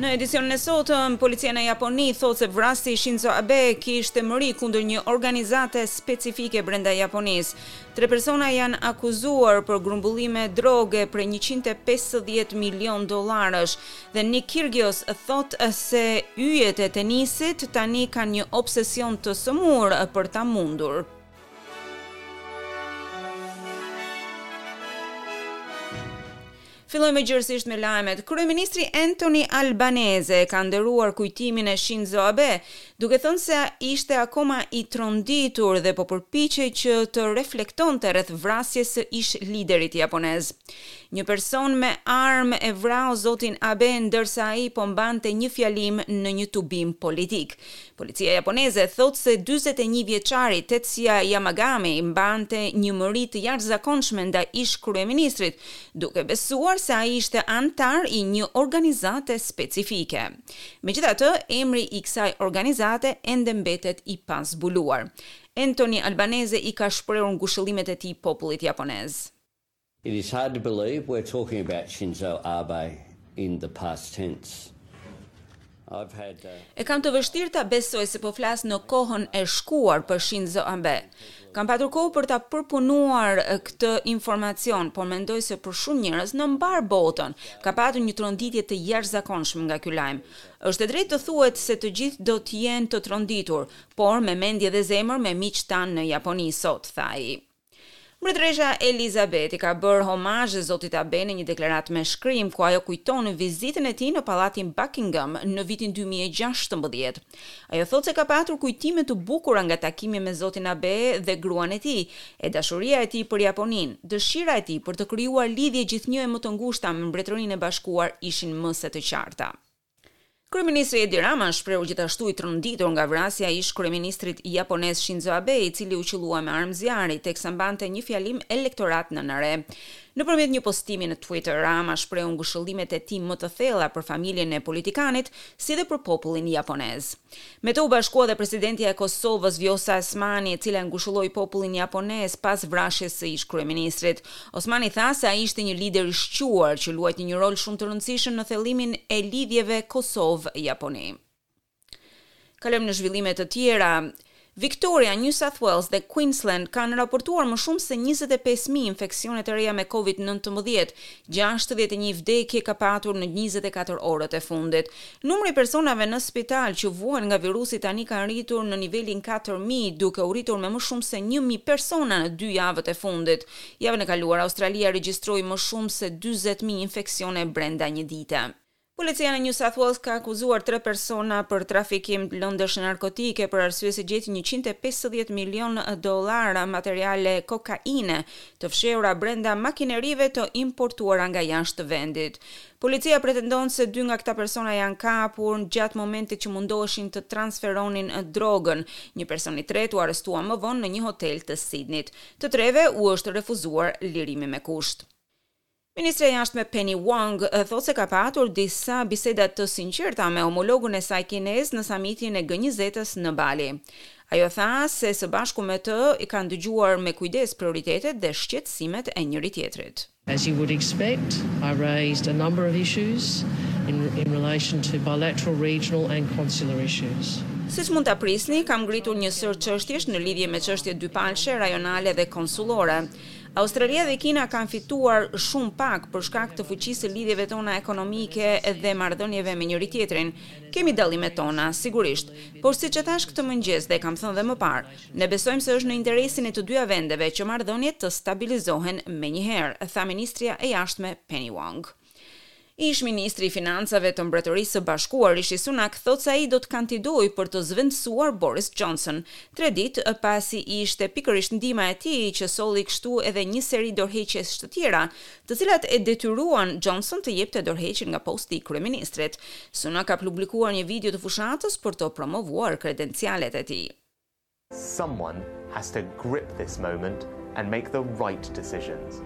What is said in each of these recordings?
Në edicionin e sotëm, policia në Japoni thotë se vrasësi i Shinzo Abe kishte mëri kundër një organizate specifike brenda Japonisë. Tre persona janë akuzuar për grumbullime droge prej 150 milion dollarësh. Dhe Nick Kyrgios thotë se yjet e tenisit tani kanë një obsesion të sëmurë për ta mundur. Fillojmë gjerësisht me lajmet. Kryeministri Anthony Albanese ka nderuar kujtimin e Shinzo Abe, duke thënë se ishte akoma i tronditur dhe po përpiqej që të reflektonte rreth vrasjes së ish-liderit japonez. Një person me armë e vrau zotin Abe ndërsa ai po mbante një fjalim në një tubim politik. Policia japoneze thotë se dyzet e një vjeçari Tetsuya Yamagami mbante një mëri të jashtëzakonshme ndaj ish-kryeministrit, duke besuar se ai ishte anëtar i një organizate specifike. Megjithatë, emri i kësaj organizate ende mbetet i pazbuluar. Anthony Albanese i ka shprehur ngushëllimet e tij popullit japonez. It is hard to believe we're talking about Shinzo Abe in the past tense. I've had a. E kam të vështirë ta besoj se po flas në kohën e shkuar për Shinzo Abe. Kam patur kohë për ta përpunuar këtë informacion, por mendoj se për shumë njerëz në mbarë botën ka patur një tronditje të jashtëzakonshme nga ky lajm. Është e drejtë të thuhet se të gjithë do të jenë të tronditur, por me mendje dhe zemër me miqtë tanë në Japoni sot, tha ai. Mbretëresha Elizabet i ka bërë homazhe zotit Abe në një deklaratë me shkrim, ku ajo kujton vizitën e tij në Pallatin Buckingham në vitin dy mijë e gjashtëmbëdhjetë. Ajo thotë se ka patur kujtime të bukura nga takimi me zotin Abe dhe gruan e tij, e dashuria e tij për Japoninë, dëshira e tij për të krijuar lidhje gjithnjë e më të ngushta me Mbretërinë e Bashkuar ishin më se të qarta. Kryeministri Edi Rama është shprehur gjithashtu i tronditur nga vrasja e ish-kryeministrit japonez Shinzo Abe, i cili u qëllua me armë zjarri, teksa mbante një fjalim elektorat në Nara. Nëpërmjet një postimi në Twitter, Rama shprehu ngushëllimet e tij më të thella për familjen e politikanit, si dhe për popullin japonez. Me të u bashkua dhe presidentja e Kosovës, Vjosa Osmani, e cila e ngushëlloi popullin japonez pas vrasjes së ish-kryeministrit. Osmani tha se ai ishte një lider i shquar që luajti një rol shumë të rëndësishëm në thellimin e lidhjeve Kosovë-Japoni. Kalojmë në zhvillime të tjera. Victoria, New South Wales dhe Queensland kanë raportuar më shumë se njëzet e pesë mijë infeksione të reja me Covid nëntëmbëdhjetë, gjashtëdhjetë e një vdekje ka patur në njëzet e katër orët e fundit. Numri i personave në spital që vuajnë nga virusi tani ka rritur në nivelin katër mijë, duke u rritur me më shumë se një mijë persona në dy javët e fundit. Javën e kaluar Australia regjistroi më shumë se dyzet mijë infeksione brenda një dite. Policia në New South Wales ka akuzuar tre persona për trafikim lëndësh narkotike për arsye se gjeti njëqind e pesëdhjetë milionë dollarë materiale kokaine të fshehura brenda makinerive të importuara nga jashtë vendit. Policia pretendon se dy nga këta persona janë kapur gjatë momentit që mundoheshin të transferonin drogën. Një person i tretë u arrestua më vonë në një hotel të Sidnit. Të treve u është refuzuar lirimi me kusht. Ministrja e Jashtme Penny Wong thotë se ka patur disa biseda të sinqerta me homologun e saj kinez në samitin e G njëzet-s në Bali. Ajo tha se së bashku me të i kanë dëgjuar me kujdes prioritetet dhe shqetësimet e njëri-tjetrit. As you would expect, I raised a number of issues in in relation to bilateral, regional and consular issues. Siç mund ta prisni, kam ngritur një sërë çështjesh në lidhje me çështjet dypalëshe, rajonale dhe konsullore. Australia dhe Kina kanë fituar shumë pak për shkak të fuqisë së lidhjeve tona ekonomike dhe marrëdhënieve me njëri-tjetrin. Kemi dallimet tona, sigurisht. Por siç e thashë këtë mëngjes dhe e kam thënë dhe më parë, ne besojmë se është në interesin e të dyja vendeve që marrëdhëniet të stabilizohen menjëherë, tha ministrja e Jashtme Penny Wong. Ish-ministri i Financave të Mbretërisë së Bashkuar, Rishi Sunak, thotë se ai do të kandidojë për të zëvendësuar Boris Johnson, tre ditë pasi ishte pikërisht ndihma e tij që solli kështu edhe një seri dorëheqjesh të tjera, të cilat e detyruan Johnson të jepte dorëheqjen nga posti i kryeministrit. Sunak ka publikuar një video të fushatës për të promovuar kredencialet e tij. Someone has to grip this moment and make the right decisions.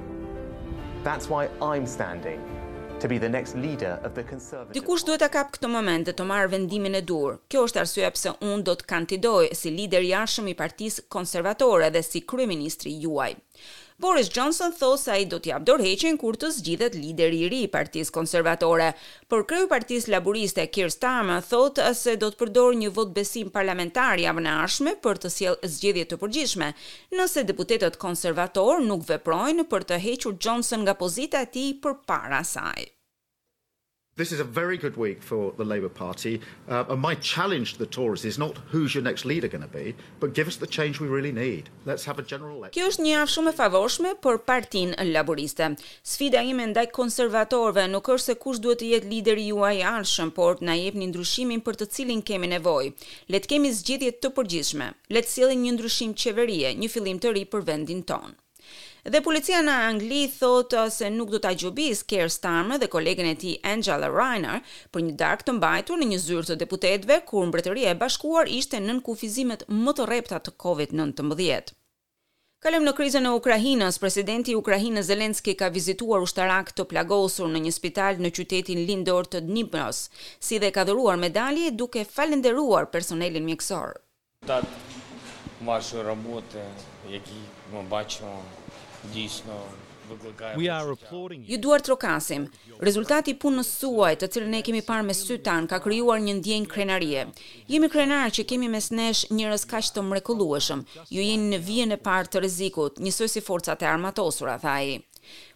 That's why I'm standing to be the next leader of the Conservative Dikush duhet ta kapë këtë moment dhe të marrë vendimin e duhur. Kjo është arsyeja pse unë do të kandidoj si lider i ardhshëm i Partisë Konservatore dhe si kryeministri juaj. Boris Johnson thotë se ai do të japë dorëheqjen kur të zgjidhet lideri i ri i Partisë Konservatore, por kreu i Partisë Laburiste, Keir Starmer, thotë se do të përdorë një votëbesim parlamentar javën e ardhshme për të sjellë zgjedhje të përgjithshme, nëse deputetët konservatorë nuk veprojnë për të hequr Johnson nga pozita e tij përpara saj. This is a very good week for the Labour Party and my challenge to the Tories is not who is your next leader going to be but give us the change we really need. Let's have a general election. Kjo është një javë shumë e favorshme për Partinë Laburiste. Sfida ime ndaj konservatorëve nuk është se kush duhet të jetë lideri juaj i ardhshëm, por na jepni ndryshimin për të cilin kemi nevojë. Le të kemi zgjedhje të përgjithshme. Le të sjellim një ndryshim qeverie, një fillim të ri për vendin tonë. Dhe policia në Angli thotë se nuk do ta gjobisë Keir Starmer dhe kolegen e tij Angela Rayner për një darkë të mbajtur në një zyrë të deputetëve kur Mbretëria e Bashkuar ishte nën kufizimet më të rrepta të Covid nëntëmbëdhjetë. Kalojmë në krizën e Ukrainës. Presidenti i Ukrainës Zelensky ka vizituar ushtarakë të plagosur në një spital në qytetin lindor të Dnipros, si dhe ka dhuruar medalje duke falënderuar personelin mjekësor. Tat marsu rabote e ki më baqno disno vëgëllkaj. We are applauding you. Ju duartrokasim. Rezultati i punës suaj, të cilën ne e kemi parë me sytë tanë, ka krijuar një ndjenjë krenarie. Jemi krenarë që kemi mes nesh njerëz kaq të mrekullueshëm. Ju jeni në vijën e parë të rrezikut, njësoj si forcat e armatosura, tha ai.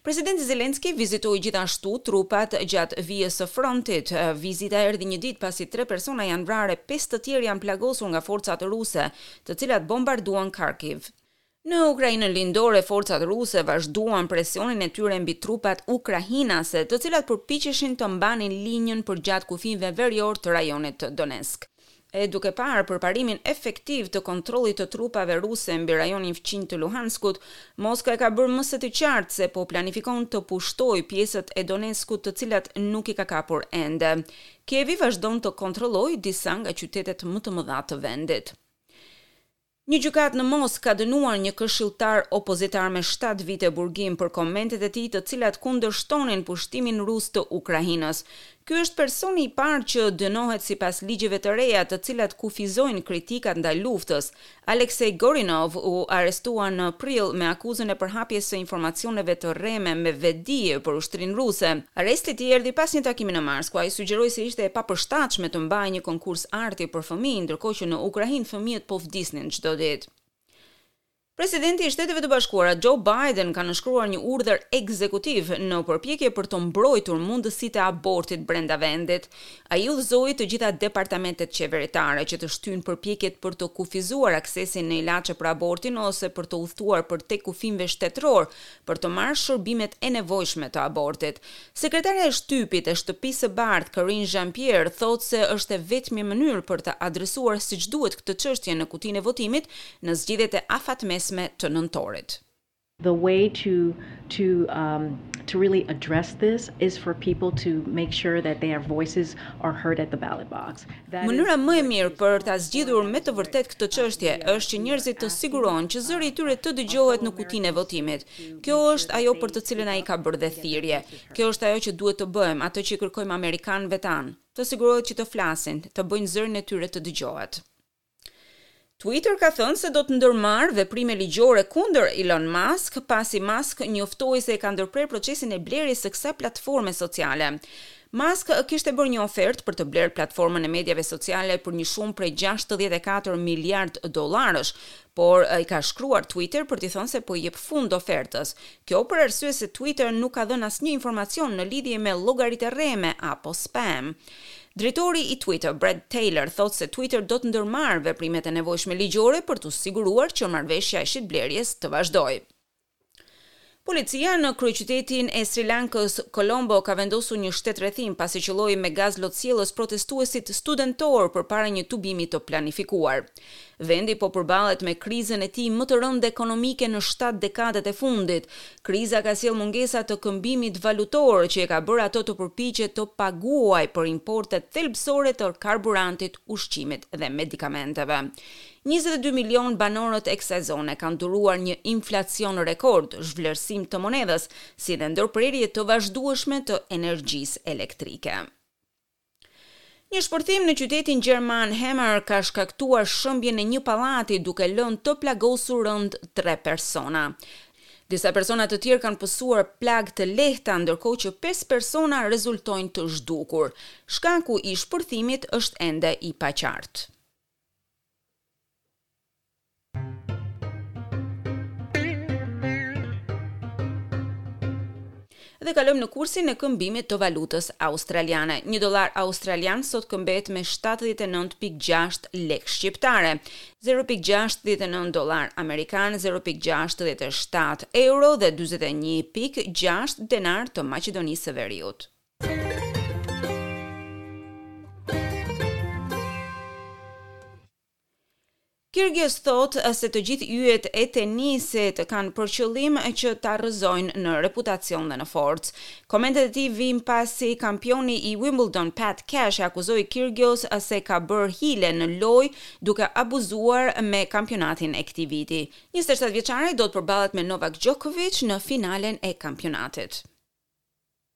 Presidenti Zelensky vizitoi gjithashtu trupat gjatë vijës së frontit. Vizita erdhi një ditë pasi tre persona janë vrarë e pesë të tjerë janë plagosur nga forcat ruse, të cilat bombarduan Kharkiv. Në Ukrainën lindore, forcat ruse vazhduan presionin e tyre mbi trupat ukrainase, të cilat përpiqeshin të mbanin linjën përgjatë kufinjve verior të rajonit të Donetsk. e duke parë përparimin efektiv të kontrollit të trupave ruse mbi rajonin fqinj të Luhanskut, Moska e ka bërë më se të qartë se po planifikon të pushtojë pjesët e Donetskut të cilat nuk i ka kapur ende. Kievi vazhdon të kontrollojë disa nga qytetet më të mëdha të vendit. Një gjykatë në Moskë ka dënuar një këshilltar opozitar me shtatë vite burgim për komentet e tij të cilat kundërshtonin pushtimin rus të Ukrainës. Ky është personi i parë që dënohet sipas ligjeve të reja të cilat kufizojnë kritikat ndaj luftës. Alexei Gorinov u arrestua në prill me akuzën e përhapjes së informacioneve të rreme me vetëdije për ushtrinë ruse. Arresti i tij erdhi pas një takimi në mars ku ai sugjeroi se ishte e papërshtatshme të mbahej një konkurs arti për fëmijë, ndërkohë që në Ukrainë fëmijët po vdisnin çdo ditë. Presidenti i Shteteve të Bashkuara, Joe Biden, ka nënshkruar një urdhër ekzekutiv në përpjekje për të mbrojtur mundësitë e abortit brenda vendit. Ai udhëzoi të gjitha departamentet qeveritare që të shtyjnë përpjekjet për të kufizuar aksesin në ilaçe për abortin ose për të udhëtuar përtej kufijve shtetërorë për të marrë shërbimet e nevojshme të abortit. Sekretarja e shtypit e Shtëpisë së Bardhë, Karine Jean-Pierre, thotë se është e vetmja mënyrë për të adresuar siç duhet këtë çështje në kutinë e votimit në zgjedhjet e afatmesme të nëntorit. The way to to um to really address this is for people to make sure that their voices are heard at the ballot box. Mënyra më e mirë për ta zgjidhur me të vërtetë këtë çështje është që njerëzit të sigurohen që zëri i tyre të dëgjohet në kutinë e votimit. Kjo është ajo për të cilën ai ka bërë dhe thirrje. Kjo është ajo që duhet të bëjmë, atë që i kërkojmë amerikanëve tanë, të sigurohet që të flasin, të bëjnë zërin e tyre të dëgjohet. Twitter ka thënë se do të ndërmarrë veprime ligjore kundër Elon Musk, pasi Musk njoftoi se e ka ndërprerë procesin e blerjes së kësaj platforme sociale. Musk kishte bërë një ofertë për të blerë platformën e mediave sociale për një shumë prej gjashtëdhjetë e katër miliardë dollarësh, por i ka shkruar Twitter për t'i thënë se po i jep fund ofertës. Kjo për arsye se Twitter nuk ka dhënë asnjë informacion në lidhje me llogaritë rreme apo spam. Drejtori i Twitter, Bret Taylor thotë se Twitter do të ndërmarrë veprimet e nevojshme ligjore për t'u siguruar që marrëveshja e shitblerjes të vazhdojë. Policia në kryeqytetin e Sri Lankës, Colombo ka vendosur një shtetrrethim pasi qëlloi me gaz lotsjellës protestuesit studentorë përpara një tubimi të planifikuar. Vendi po përballet me krizën e tij më të rëndë ekonomike në shtatë dekadat e fundit. Kriza ka sjellë mungesa të këmbimit valutor, që e ka bërë atë të përpiqet të paguajë për importet thelbësore të karburantit, ushqimit dhe medikamenteve. Njëzet e dy milionë banorët e kësaj zone kanë duruar një inflacion rekord, zhvlerësim të monedhës, si dhe ndërprerje të vazhdueshme të energjisë elektrike. Një shpërthim në qytetin gjerman Hemer ka shkaktuar shëmbjen e një pallati duke lënë të plagosur rëndë tre persona. Disa persona të tjerë kanë pësuar plagë të lehta, ndërkohë që pesë persona rezultojnë të zhdukur. Shkaku i shpërthimit është ende i paqartë. Dhe kalojmë në kursin e këmbimit të valutës australiane. Një dollar australian sot këmbehet me shtatëdhjetë e nëntë pikë gjashtë lekë shqiptare, zero pikë gjashtëdhjetë e nëntë dollarë amerikanë, zero pikë gjashtëdhjetë e shtatë euro dhe dyzet e një pikë gjashtë denarë të Maqedonisë së Veriut. Kyrgios thotë se të gjithë yjet e tenisit kanë për qëllim që ta rrëzojnë në reputacion dhe në forcë. Komentet e tij vijnë pasi kampioni i Wimbledon, Pat Cash e akuzoi Kyrgios se ka bërë hile në lojë duke abuzuar me kampionatin e këtij viti. Njëzet e shtatë vjeçari do të përballet me Novak Djokovic në finalen e kampionatit.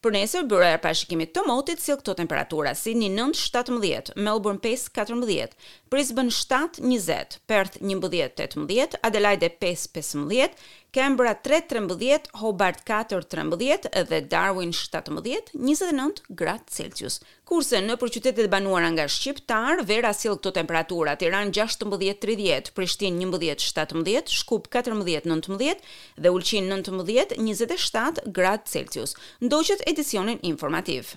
Për nesër, Byroja e Parashikimit të Motit sjell këto temperatura, Sidni nëntë, shtatëmbëdhjetë, Melburn pesë, katërmbëdhjetë, Brisbën shtatë, njëzet, Perth njëmbëdhjetë, tetëmbëdhjetë, Adelaide pesë, pesëmbëdhjetë, Canberra tre, trembëdhjetë, Hobart katër, trembëdhjetë dhe Darwin shtatëmbëdhjetë, njëzet e nëntë, gradë Celsius. Kurse, nëpër qytetet e banuara nga shqiptarë, vera sjell këto temperatura, Tiranë gjashtëmbëdhjetë tridhjetë, Prishtinë njëmbëdhjetë shtatëmbëdhjetë, Shkup katërmbëdhjetë nëntëmbëdhjetë dhe Ulqin nëntëmbëdhjetë njëzet e shtatë gradë Celsius. Ndoqët edicionin informativ.